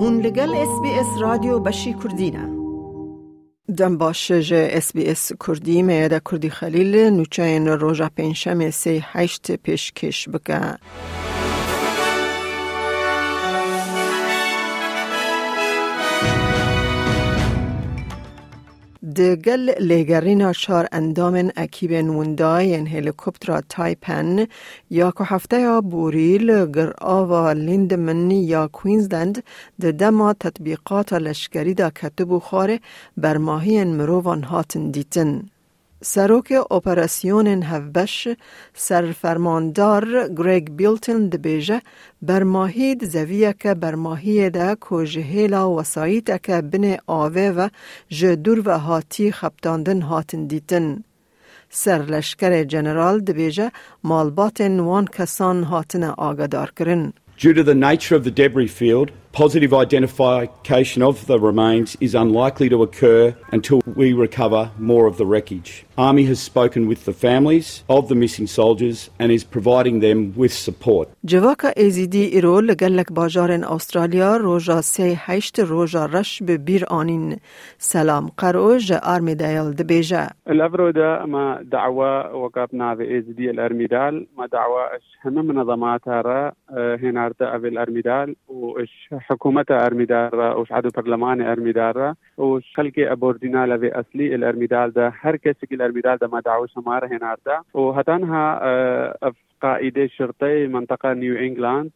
هون لگل اس بی اس رادیو بشی کردینه دم جه اس بی اس کردی میاده کردی خلیل. نوچه روژا پینشم سی هشت پیش کش دگل لگرینا شار اندام اکیب نوندای ان هلیکوپترا تایپن یا که هفته بوریل گر آوا لیندمن یا کوینزلند ده دما تطبیقات لشکری دا کتبو خاره بر ماهی مروان هاتن دیتن. سروک اپراسیون هفبش سرفرماندار گریگ بیلتن دبیجه برماهید زویه که برماهی ده که جهیلا وسایت که بن آوه و جدور و هاتی خبتاندن هاتن دیتن. سر لشکر جنرال دبیجه مالبات وان کسان هاتن آگدار کرن. Due to the nature of the debris field, positive identification of the remains is unlikely to occur until we recover more of the wreckage. Army has spoken with the families of the missing soldiers and is providing them with support. جواکا ایزیدی ایرو لگلک باجارن استرالیا روژا سی هشت روژا رش به بیر آنین سلام قرو جا آرمی دایل دبیجا الافرو دا ما دعوة وقفنا في ايزدي الارميدال ما دعوة هم منظماتها را هنا ارتا في الارميدال وش حكومة حکومت ارمیدار أو عدو پرلمان ارمیدار أو خلق ابوردینال و اصلی الارمیدال ده هر کسی که الارمیدال ده ما دعوش ما رهنار ده أو قائد شرطي منطقة نيو إنجلاند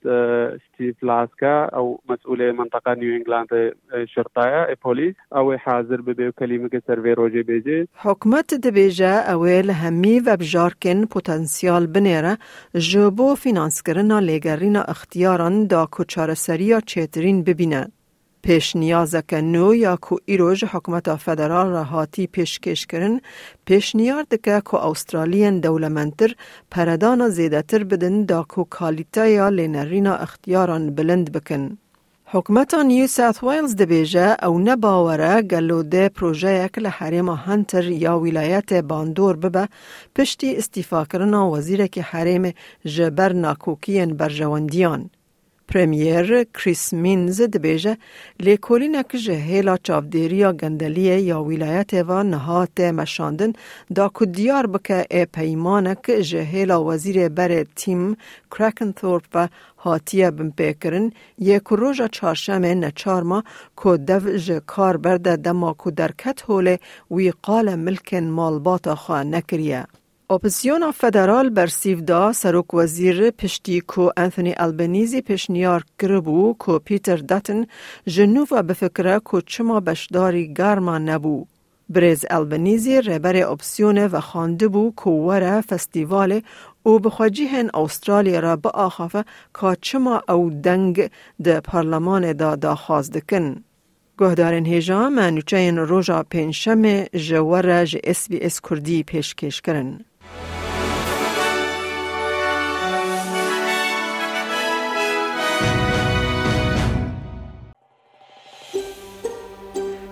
ستيف لاسكا أو مسؤول منطقة نيو إنجلاند شرطية بوليس أو حاضر ببيو كلمة سيرفي روجي بيجي حکومت دبیجه اویل همی و بجارکن پوتنسیال بنیره جبو فینانس کرنا لگرین اختیاران دا کچار سریا چیترین ببینه. پیش نیازه که نو یا کو ایروژ حکومت فدرال را هاتی پیشکش کرن پیش نیار دکه که استرالین دولمنتر پردان زیدتر بدن دا کو کالیتا یا لینرینا اختیاران بلند بکن. حکومت نیو ساوت ویلز دبیجه او نباوره گلو ده پروژه یک لحریم هنتر یا ولایت باندور ببه پشتی استیفا کرنا وزیر که حریم جبر ناکوکین برجواندیان. پریمیر کریس مینز دبیجه لیکولینک جهیلا چاودیریا گندلیه یا ولایت و نهات مشاندن دا که دیار بکه ای پیمانک جهیلا وزیر بر تیم کرکن ثورپ و هاتیه بمپیکرن یک روژا چارشمه نچارما که دو جه کار برده دما که درکت هوله وی قال ملکن مالباتا خواه نکریه. اپوزیون فدرال برسیو دا سروک وزیر پشتی کو انثونی البنیزی پیشنیار کربو کو پیتر داتن جنوب و بفکره کو چما بشداری گرما نبو. بریز البنیزی ربر اپسیون و خانده بو کو وره فستیوال او بخواجی هن استرالیا را با آخافه که چما او دنگ ده پارلمان دا دا خازدکن. گهدارن هیجا منوچه روژا پینشم جواره ج اس بی اس کردی پیشکش کرن.